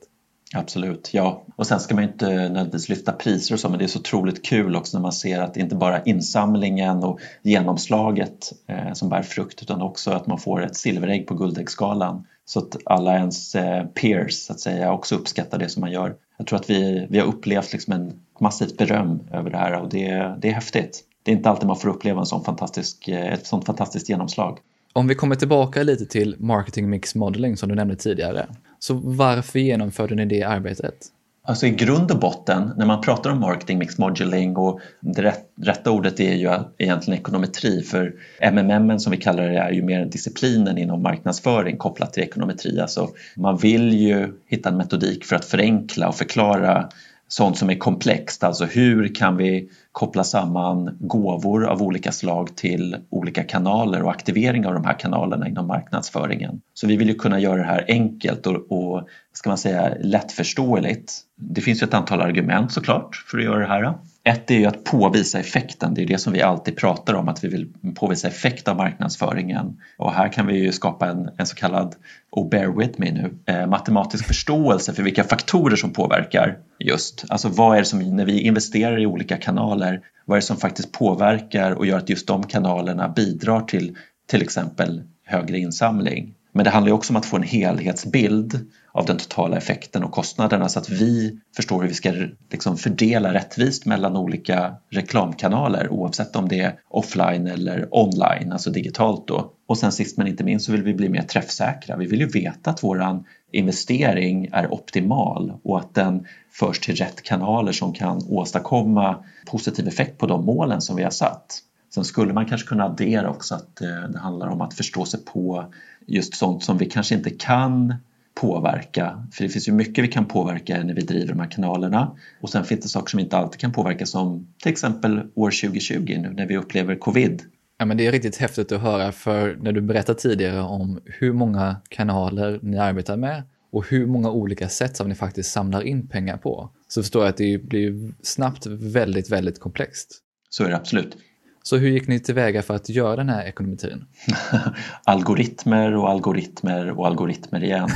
Absolut, ja. Och sen ska man ju inte nödvändigtvis lyfta priser och så, men det är så otroligt kul också när man ser att det inte bara insamlingen och genomslaget eh, som bär frukt utan också att man får ett silverägg på Guldäggsgalan så att alla ens eh, peers så att säga också uppskattar det som man gör. Jag tror att vi, vi har upplevt liksom en massivt beröm över det här och det, det är häftigt. Det är inte alltid man får uppleva en sån fantastisk, eh, ett sånt fantastiskt genomslag. Om vi kommer tillbaka lite till marketing mix modeling som du nämnde tidigare. Så varför genomförde ni det arbetet? Alltså i grund och botten, när man pratar om marketing mix modeling och det rätta ordet är ju egentligen ekonometri för MMM som vi kallar det är ju mer disciplinen inom marknadsföring kopplat till ekonometri. Alltså man vill ju hitta en metodik för att förenkla och förklara sånt som är komplext, alltså hur kan vi koppla samman gåvor av olika slag till olika kanaler och aktivering av de här kanalerna inom marknadsföringen. Så vi vill ju kunna göra det här enkelt och, och ska man säga, lättförståeligt. Det finns ju ett antal argument såklart för att göra det här. Ett är ju att påvisa effekten, det är det som vi alltid pratar om, att vi vill påvisa effekt av marknadsföringen. Och här kan vi ju skapa en, en så kallad, och bear with me nu, eh, matematisk förståelse för vilka faktorer som påverkar just. Alltså vad är det som, när vi investerar i olika kanaler, vad är det som faktiskt påverkar och gör att just de kanalerna bidrar till till exempel högre insamling. Men det handlar också om att få en helhetsbild av den totala effekten och kostnaderna så att vi förstår hur vi ska liksom fördela rättvist mellan olika reklamkanaler oavsett om det är offline eller online, alltså digitalt då. Och sen sist men inte minst så vill vi bli mer träffsäkra. Vi vill ju veta att våran investering är optimal och att den förs till rätt kanaler som kan åstadkomma positiv effekt på de målen som vi har satt. Sen skulle man kanske kunna addera också att eh, det handlar om att förstå sig på just sånt som vi kanske inte kan påverka. För det finns ju mycket vi kan påverka när vi driver de här kanalerna. Och sen finns det saker som inte alltid kan påverka som till exempel år 2020 nu när vi upplever covid. Ja, men det är riktigt häftigt att höra för när du berättade tidigare om hur många kanaler ni arbetar med och hur många olika sätt som ni faktiskt samlar in pengar på så förstår jag att det blir snabbt väldigt, väldigt komplext. Så är det absolut. Så hur gick ni tillväga för att göra den här ekonometrin? algoritmer och algoritmer och algoritmer igen.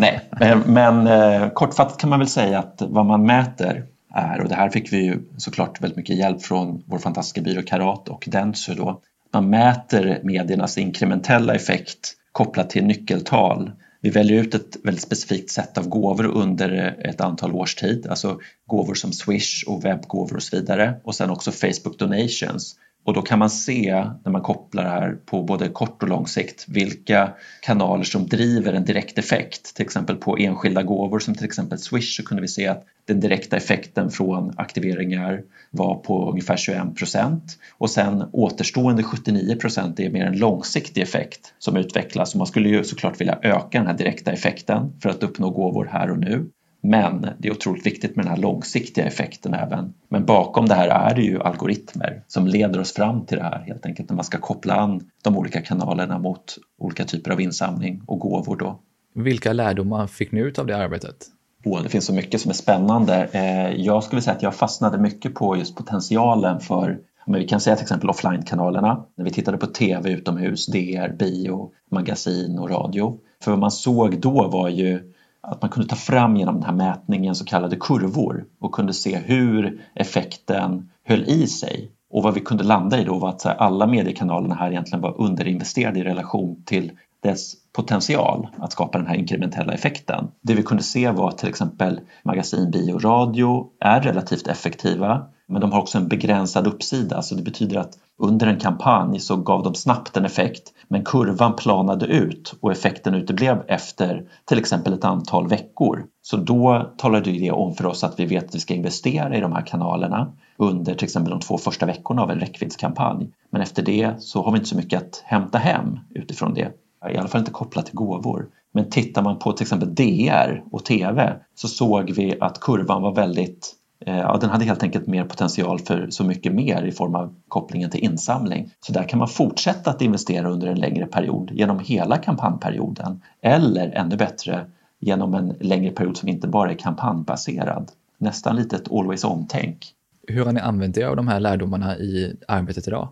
Nej, men eh, kortfattat kan man väl säga att vad man mäter är, och det här fick vi ju såklart väldigt mycket hjälp från vår fantastiska byrå Karat och Dentsu då. Man mäter mediernas inkrementella effekt kopplat till nyckeltal. Vi väljer ut ett väldigt specifikt sätt av gåvor under ett antal års tid, alltså gåvor som Swish och webbgåvor och så vidare och sen också Facebook Donations och då kan man se när man kopplar det här på både kort och lång sikt vilka kanaler som driver en direkt effekt. Till exempel på enskilda gåvor som till exempel Swish så kunde vi se att den direkta effekten från aktiveringar var på ungefär 21 procent och sen återstående 79 procent är mer en långsiktig effekt som utvecklas och man skulle ju såklart vilja öka den här direkta effekten för att uppnå gåvor här och nu. Men det är otroligt viktigt med den här långsiktiga effekten även. Men bakom det här är det ju algoritmer som leder oss fram till det här helt enkelt när man ska koppla an de olika kanalerna mot olika typer av insamling och gåvor då. Vilka lärdomar fick ni ut av det arbetet? Oh, det finns så mycket som är spännande. Eh, jag skulle säga att jag fastnade mycket på just potentialen för men vi kan säga till exempel offline-kanalerna. När vi tittade på TV utomhus, DR, bio, magasin och radio. För vad man såg då var ju att man kunde ta fram genom den här mätningen så kallade kurvor och kunde se hur effekten höll i sig. Och vad vi kunde landa i då var att alla mediekanalerna här egentligen var underinvesterade i relation till dess potential att skapa den här inkrementella effekten. Det vi kunde se var att till exempel magasin, bio och radio är relativt effektiva men de har också en begränsad uppsida så det betyder att under en kampanj så gav de snabbt en effekt men kurvan planade ut och effekten uteblev efter till exempel ett antal veckor. Så då talade det om för oss att vi vet att vi ska investera i de här kanalerna under till exempel de två första veckorna av en räckviddskampanj. Men efter det så har vi inte så mycket att hämta hem utifrån det. I alla fall inte kopplat till gåvor. Men tittar man på till exempel DR och TV så såg vi att kurvan var väldigt Eh, ja, den hade helt enkelt mer potential för så mycket mer i form av kopplingen till insamling. Så där kan man fortsätta att investera under en längre period genom hela kampanjperioden eller ännu bättre genom en längre period som inte bara är kampanjbaserad. Nästan lite ett always on-tänk. Hur har ni använt er av de här lärdomarna i arbetet idag?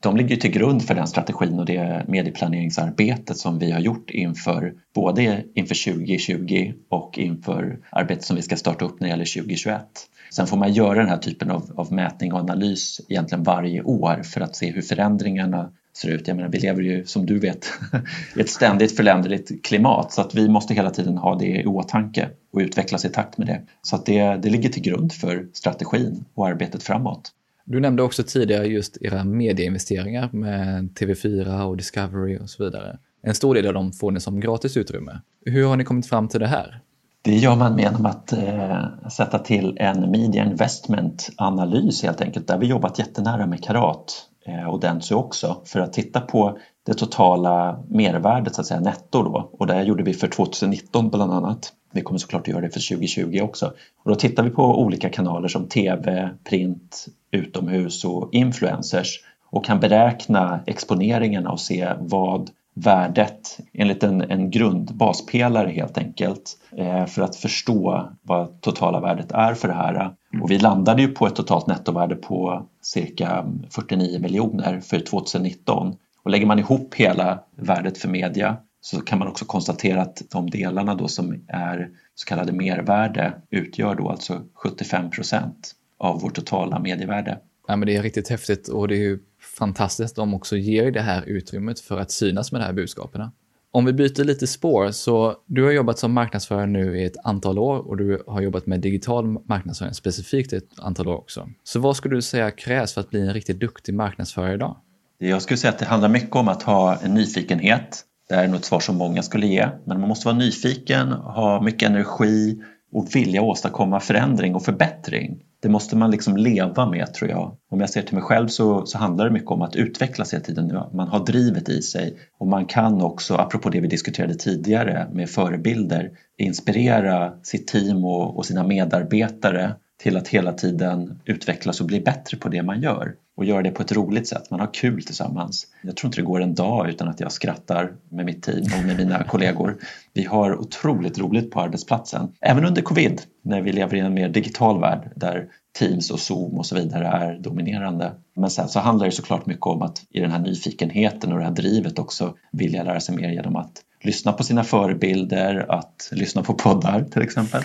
De ligger till grund för den strategin och det medieplaneringsarbetet som vi har gjort inför både inför 2020 och inför arbetet som vi ska starta upp när det gäller 2021. Sen får man göra den här typen av, av mätning och analys egentligen varje år för att se hur förändringarna ser ut. Jag menar, vi lever ju som du vet i ett ständigt föränderligt klimat så att vi måste hela tiden ha det i åtanke och utvecklas i takt med det. Så att det, det ligger till grund för strategin och arbetet framåt. Du nämnde också tidigare just era medieinvesteringar med TV4 och Discovery och så vidare. En stor del av dem får ni som gratis utrymme. Hur har ni kommit fram till det här? Det gör man genom att eh, sätta till en media investment analys helt enkelt. Där har vi jobbat jättenära med Karat eh, och Dentsu också för att titta på det totala mervärdet så att säga netto då och det gjorde vi för 2019 bland annat. Vi kommer såklart att göra det för 2020 också. Och då tittar vi på olika kanaler som TV, print, utomhus och influencers och kan beräkna exponeringen och se vad värdet enligt en, en grundbaspelare helt enkelt eh, för att förstå vad totala värdet är för det här. Och vi landade ju på ett totalt nettovärde på cirka 49 miljoner för 2019 och lägger man ihop hela värdet för media så kan man också konstatera att de delarna då som är så kallade mervärde utgör då alltså 75 procent av vårt totala medievärde. Ja, men det är riktigt häftigt och det är ju fantastiskt att de också ger det här utrymmet för att synas med de här budskapen. Om vi byter lite spår, så du har jobbat som marknadsförare nu i ett antal år och du har jobbat med digital marknadsföring specifikt ett antal år också. Så vad skulle du säga krävs för att bli en riktigt duktig marknadsförare idag? Jag skulle säga att det handlar mycket om att ha en nyfikenhet. Det här är nog ett svar som många skulle ge, men man måste vara nyfiken, ha mycket energi och vilja åstadkomma förändring och förbättring. Det måste man liksom leva med tror jag. Om jag ser till mig själv så, så handlar det mycket om att utvecklas hela tiden. Man har drivet i sig och man kan också, apropå det vi diskuterade tidigare med förebilder, inspirera sitt team och, och sina medarbetare till att hela tiden utvecklas och bli bättre på det man gör och göra det på ett roligt sätt. Man har kul tillsammans. Jag tror inte det går en dag utan att jag skrattar med mitt team och med mina kollegor. Vi har otroligt roligt på arbetsplatsen. Även under covid när vi lever i en mer digital värld där Teams och Zoom och så vidare är dominerande. Men sen så handlar det såklart mycket om att i den här nyfikenheten och det här drivet också vilja lära sig mer genom att lyssna på sina förebilder, att lyssna på poddar till exempel.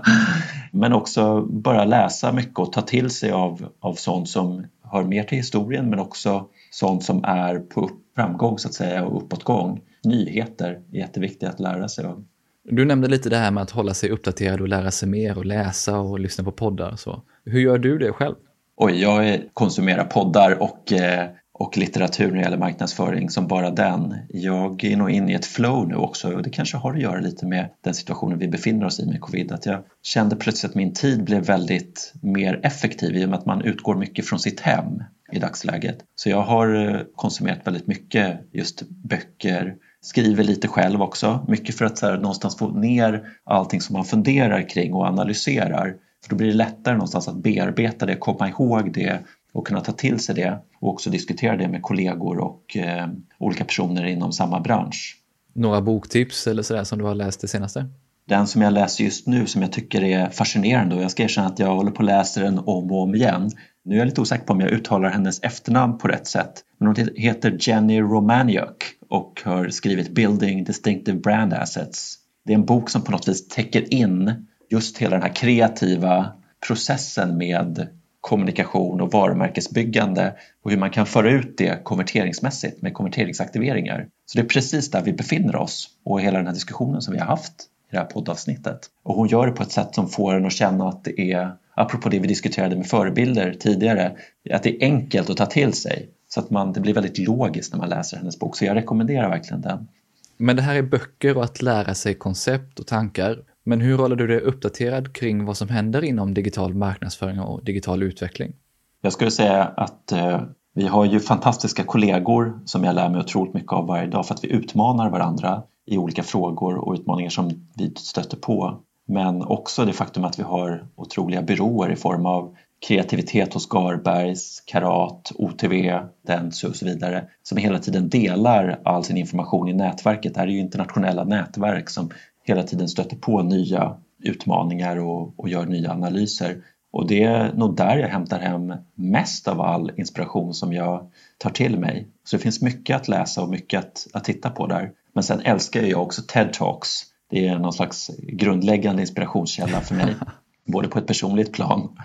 Men också bara läsa mycket och ta till sig av, av sånt som hör mer till historien men också sånt som är på framgång så att säga och uppåtgång. Nyheter är jätteviktiga att lära sig av. Du nämnde lite det här med att hålla sig uppdaterad och lära sig mer och läsa och lyssna på poddar. Så. Hur gör du det själv? Oj, jag konsumerar poddar och eh, och litteratur när det gäller marknadsföring som bara den. Jag är nog inne i ett flow nu också och det kanske har att göra lite med den situationen vi befinner oss i med covid. Att jag kände plötsligt att min tid blev väldigt mer effektiv i och med att man utgår mycket från sitt hem i dagsläget. Så jag har eh, konsumerat väldigt mycket just böcker, skriver lite själv också, mycket för att så här, någonstans få ner allting som man funderar kring och analyserar. För då blir det lättare någonstans att bearbeta det, komma ihåg det och kunna ta till sig det och också diskutera det med kollegor och eh, olika personer inom samma bransch. Några boktips eller sådär som du har läst det senaste? Den som jag läser just nu som jag tycker är fascinerande och jag ska erkänna att jag håller på och läser den om och om igen. Nu är jag lite osäker på om jag uttalar hennes efternamn på rätt sätt. Men hon heter Jenny Romaniuk och har skrivit Building Distinctive Brand Assets. Det är en bok som på något vis täcker in just hela den här kreativa processen med kommunikation och varumärkesbyggande och hur man kan föra ut det konverteringsmässigt med konverteringsaktiveringar. Så det är precis där vi befinner oss och hela den här diskussionen som vi har haft i det här poddavsnittet. Och hon gör det på ett sätt som får en att känna att det är, apropå det vi diskuterade med förebilder tidigare, att det är enkelt att ta till sig så att man, det blir väldigt logiskt när man läser hennes bok. Så jag rekommenderar verkligen den. Men det här är böcker och att lära sig koncept och tankar. Men hur håller du dig uppdaterad kring vad som händer inom digital marknadsföring och digital utveckling? Jag skulle säga att eh, vi har ju fantastiska kollegor som jag lär mig otroligt mycket av varje dag för att vi utmanar varandra i olika frågor och utmaningar som vi stöter på. Men också det faktum att vi har otroliga byråer i form av kreativitet hos Garbergs, Karat, OTV, Dentsu och så vidare som hela tiden delar all sin information i nätverket. Det här är ju internationella nätverk som hela tiden stöter på nya utmaningar och, och gör nya analyser. Och det är nog där jag hämtar hem mest av all inspiration som jag tar till mig. Så det finns mycket att läsa och mycket att, att titta på där. Men sen älskar jag också TED Talks. Det är någon slags grundläggande inspirationskälla för mig, både på ett personligt plan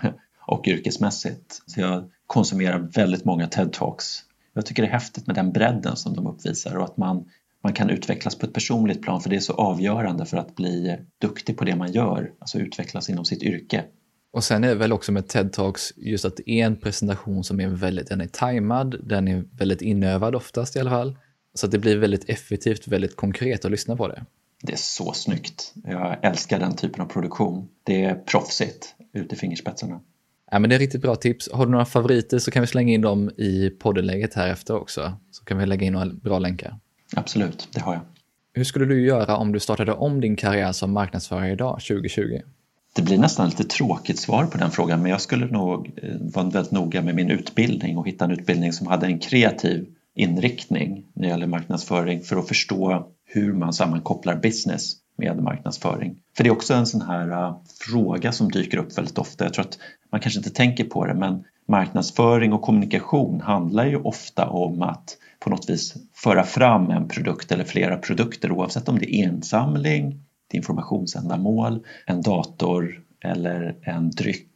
och yrkesmässigt. Så jag konsumerar väldigt många TED Talks. Jag tycker det är häftigt med den bredden som de uppvisar och att man man kan utvecklas på ett personligt plan för det är så avgörande för att bli duktig på det man gör, alltså utvecklas inom sitt yrke. Och sen är det väl också med TED Talks just att det är en presentation som är väldigt, den är tajmad, den är väldigt inövad oftast i alla fall. Så att det blir väldigt effektivt, väldigt konkret att lyssna på det. Det är så snyggt. Jag älskar den typen av produktion. Det är proffsigt ut i fingerspetsarna. Ja, men det är riktigt bra tips. Har du några favoriter så kan vi slänga in dem i poddenlägget här efter också. Så kan vi lägga in några bra länkar. Absolut, det har jag. Hur skulle du göra om du startade om din karriär som marknadsförare idag, 2020? Det blir nästan lite tråkigt svar på den frågan men jag skulle nog eh, vara väldigt noga med min utbildning och hitta en utbildning som hade en kreativ inriktning när det gäller marknadsföring för att förstå hur man sammankopplar business med marknadsföring. För det är också en sån här uh, fråga som dyker upp väldigt ofta. Jag tror att man kanske inte tänker på det men marknadsföring och kommunikation handlar ju ofta om att på något vis föra fram en produkt eller flera produkter oavsett om det är insamling, ett informationsändamål, en dator eller en dryck.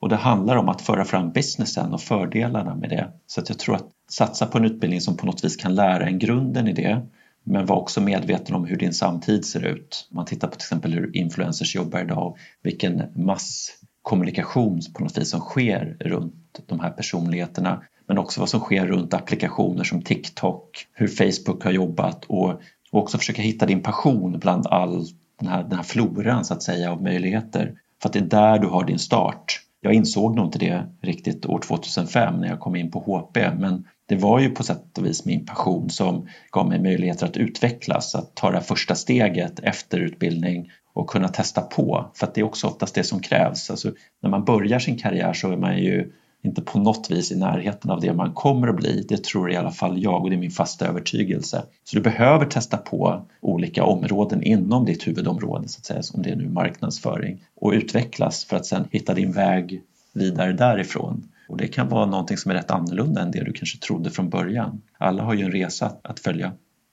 Och det handlar om att föra fram businessen och fördelarna med det. Så att jag tror att satsa på en utbildning som på något vis kan lära en grunden i det men var också medveten om hur din samtid ser ut. Man tittar på till exempel hur influencers jobbar idag och vilken masskommunikation på något vis som sker runt de här personligheterna men också vad som sker runt applikationer som TikTok, hur Facebook har jobbat och, och också försöka hitta din passion bland all den här, den här floran så att säga av möjligheter. För att det är där du har din start. Jag insåg nog inte det riktigt år 2005 när jag kom in på HP men det var ju på sätt och vis min passion som gav mig möjligheter att utvecklas, att ta det första steget efter utbildning och kunna testa på. För att det är också oftast det som krävs. Alltså, när man börjar sin karriär så är man ju inte på något vis i närheten av det man kommer att bli. Det tror i alla fall jag och det är min fasta övertygelse. Så du behöver testa på olika områden inom ditt huvudområde, så att säga, om det är nu marknadsföring och utvecklas för att sedan hitta din väg vidare därifrån. Och det kan vara någonting som är rätt annorlunda än det du kanske trodde från början. Alla har ju en resa att följa.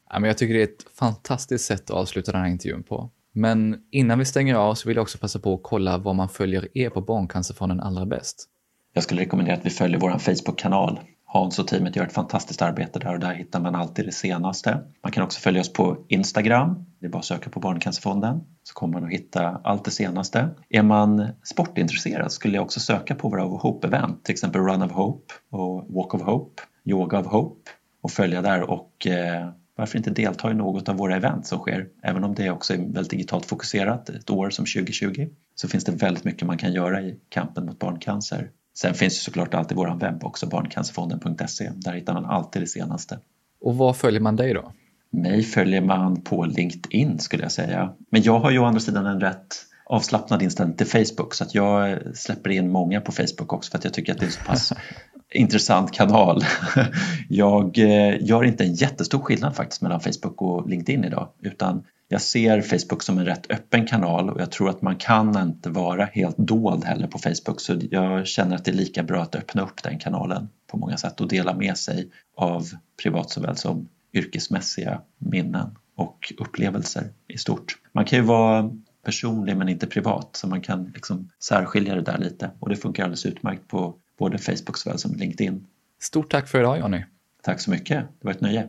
Ja, men jag tycker det är ett fantastiskt sätt att avsluta den här intervjun på. Men innan vi stänger av så vill jag också passa på att kolla var man följer er på Barncancerfonden allra bäst. Jag skulle rekommendera att vi följer vår Facebook-kanal. Hans och teamet gör ett fantastiskt arbete där och där hittar man alltid det senaste. Man kan också följa oss på Instagram. Det är bara att söka på Barncancerfonden så kommer man att hitta allt det senaste. Är man sportintresserad skulle jag också söka på våra Hope-event, till exempel Run of Hope och Walk of Hope, Yoga of Hope och följa där och eh, varför inte delta i något av våra event som sker? Även om det också är väldigt digitalt fokuserat ett år som 2020 så finns det väldigt mycket man kan göra i kampen mot barncancer. Sen finns såklart alltid vår webb också, barncancerfonden.se. Där hittar man alltid det senaste. Och var följer man dig då? Mig följer man på LinkedIn skulle jag säga. Men jag har ju å andra sidan en rätt avslappnad inställning till Facebook så att jag släpper in många på Facebook också för att jag tycker att det är så pass intressant kanal. Jag eh, gör inte en jättestor skillnad faktiskt mellan Facebook och LinkedIn idag utan jag ser Facebook som en rätt öppen kanal och jag tror att man kan inte vara helt dold heller på Facebook så jag känner att det är lika bra att öppna upp den kanalen på många sätt och dela med sig av privat såväl som yrkesmässiga minnen och upplevelser i stort. Man kan ju vara personlig men inte privat så man kan liksom särskilja det där lite och det funkar alldeles utmärkt på både Facebook såväl som LinkedIn. Stort tack för idag Jonny. Tack så mycket, det var ett nöje.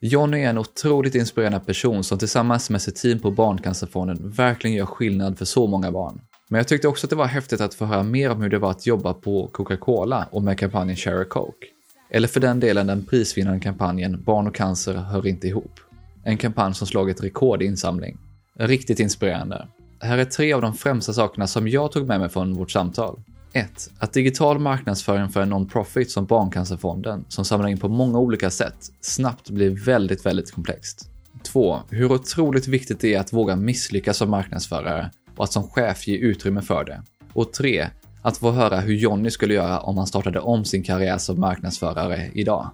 Jonny är en otroligt inspirerande person som tillsammans med sitt team på Barncancerfonden verkligen gör skillnad för så många barn. Men jag tyckte också att det var häftigt att få höra mer om hur det var att jobba på Coca-Cola och med kampanjen Share a Coke. Eller för den delen den prisvinnande kampanjen Barn och cancer hör inte ihop. En kampanj som slagit rekord i insamling. Riktigt inspirerande. Här är tre av de främsta sakerna som jag tog med mig från vårt samtal. 1. Att digital marknadsföring för en non-profit som Barncancerfonden, som samlar in på många olika sätt, snabbt blir väldigt, väldigt komplext. 2. Hur otroligt viktigt det är att våga misslyckas som marknadsförare och att som chef ge utrymme för det. Och 3. Att få höra hur Jonny skulle göra om han startade om sin karriär som marknadsförare idag.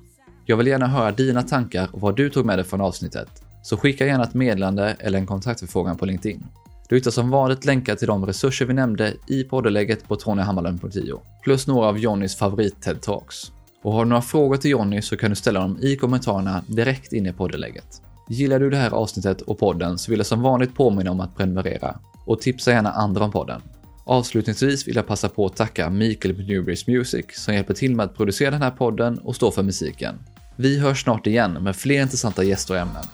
Jag vill gärna höra dina tankar och vad du tog med dig från avsnittet, så skicka gärna ett meddelande eller en kontaktförfrågan på LinkedIn. Du hittar som vanligt länkar till de resurser vi nämnde i poddeläget på tonyhammarlund.io, plus några av Jonnys favorit TED-talks. Och har du några frågor till Jonny så kan du ställa dem i kommentarerna direkt in i poddeläget. Gillar du det här avsnittet och podden så vill jag som vanligt påminna om att prenumerera och tipsa gärna andra om podden. Avslutningsvis vill jag passa på att tacka Mikael på Music som hjälper till med att producera den här podden och stå för musiken. Vi hörs snart igen med fler intressanta gäster och ämnen.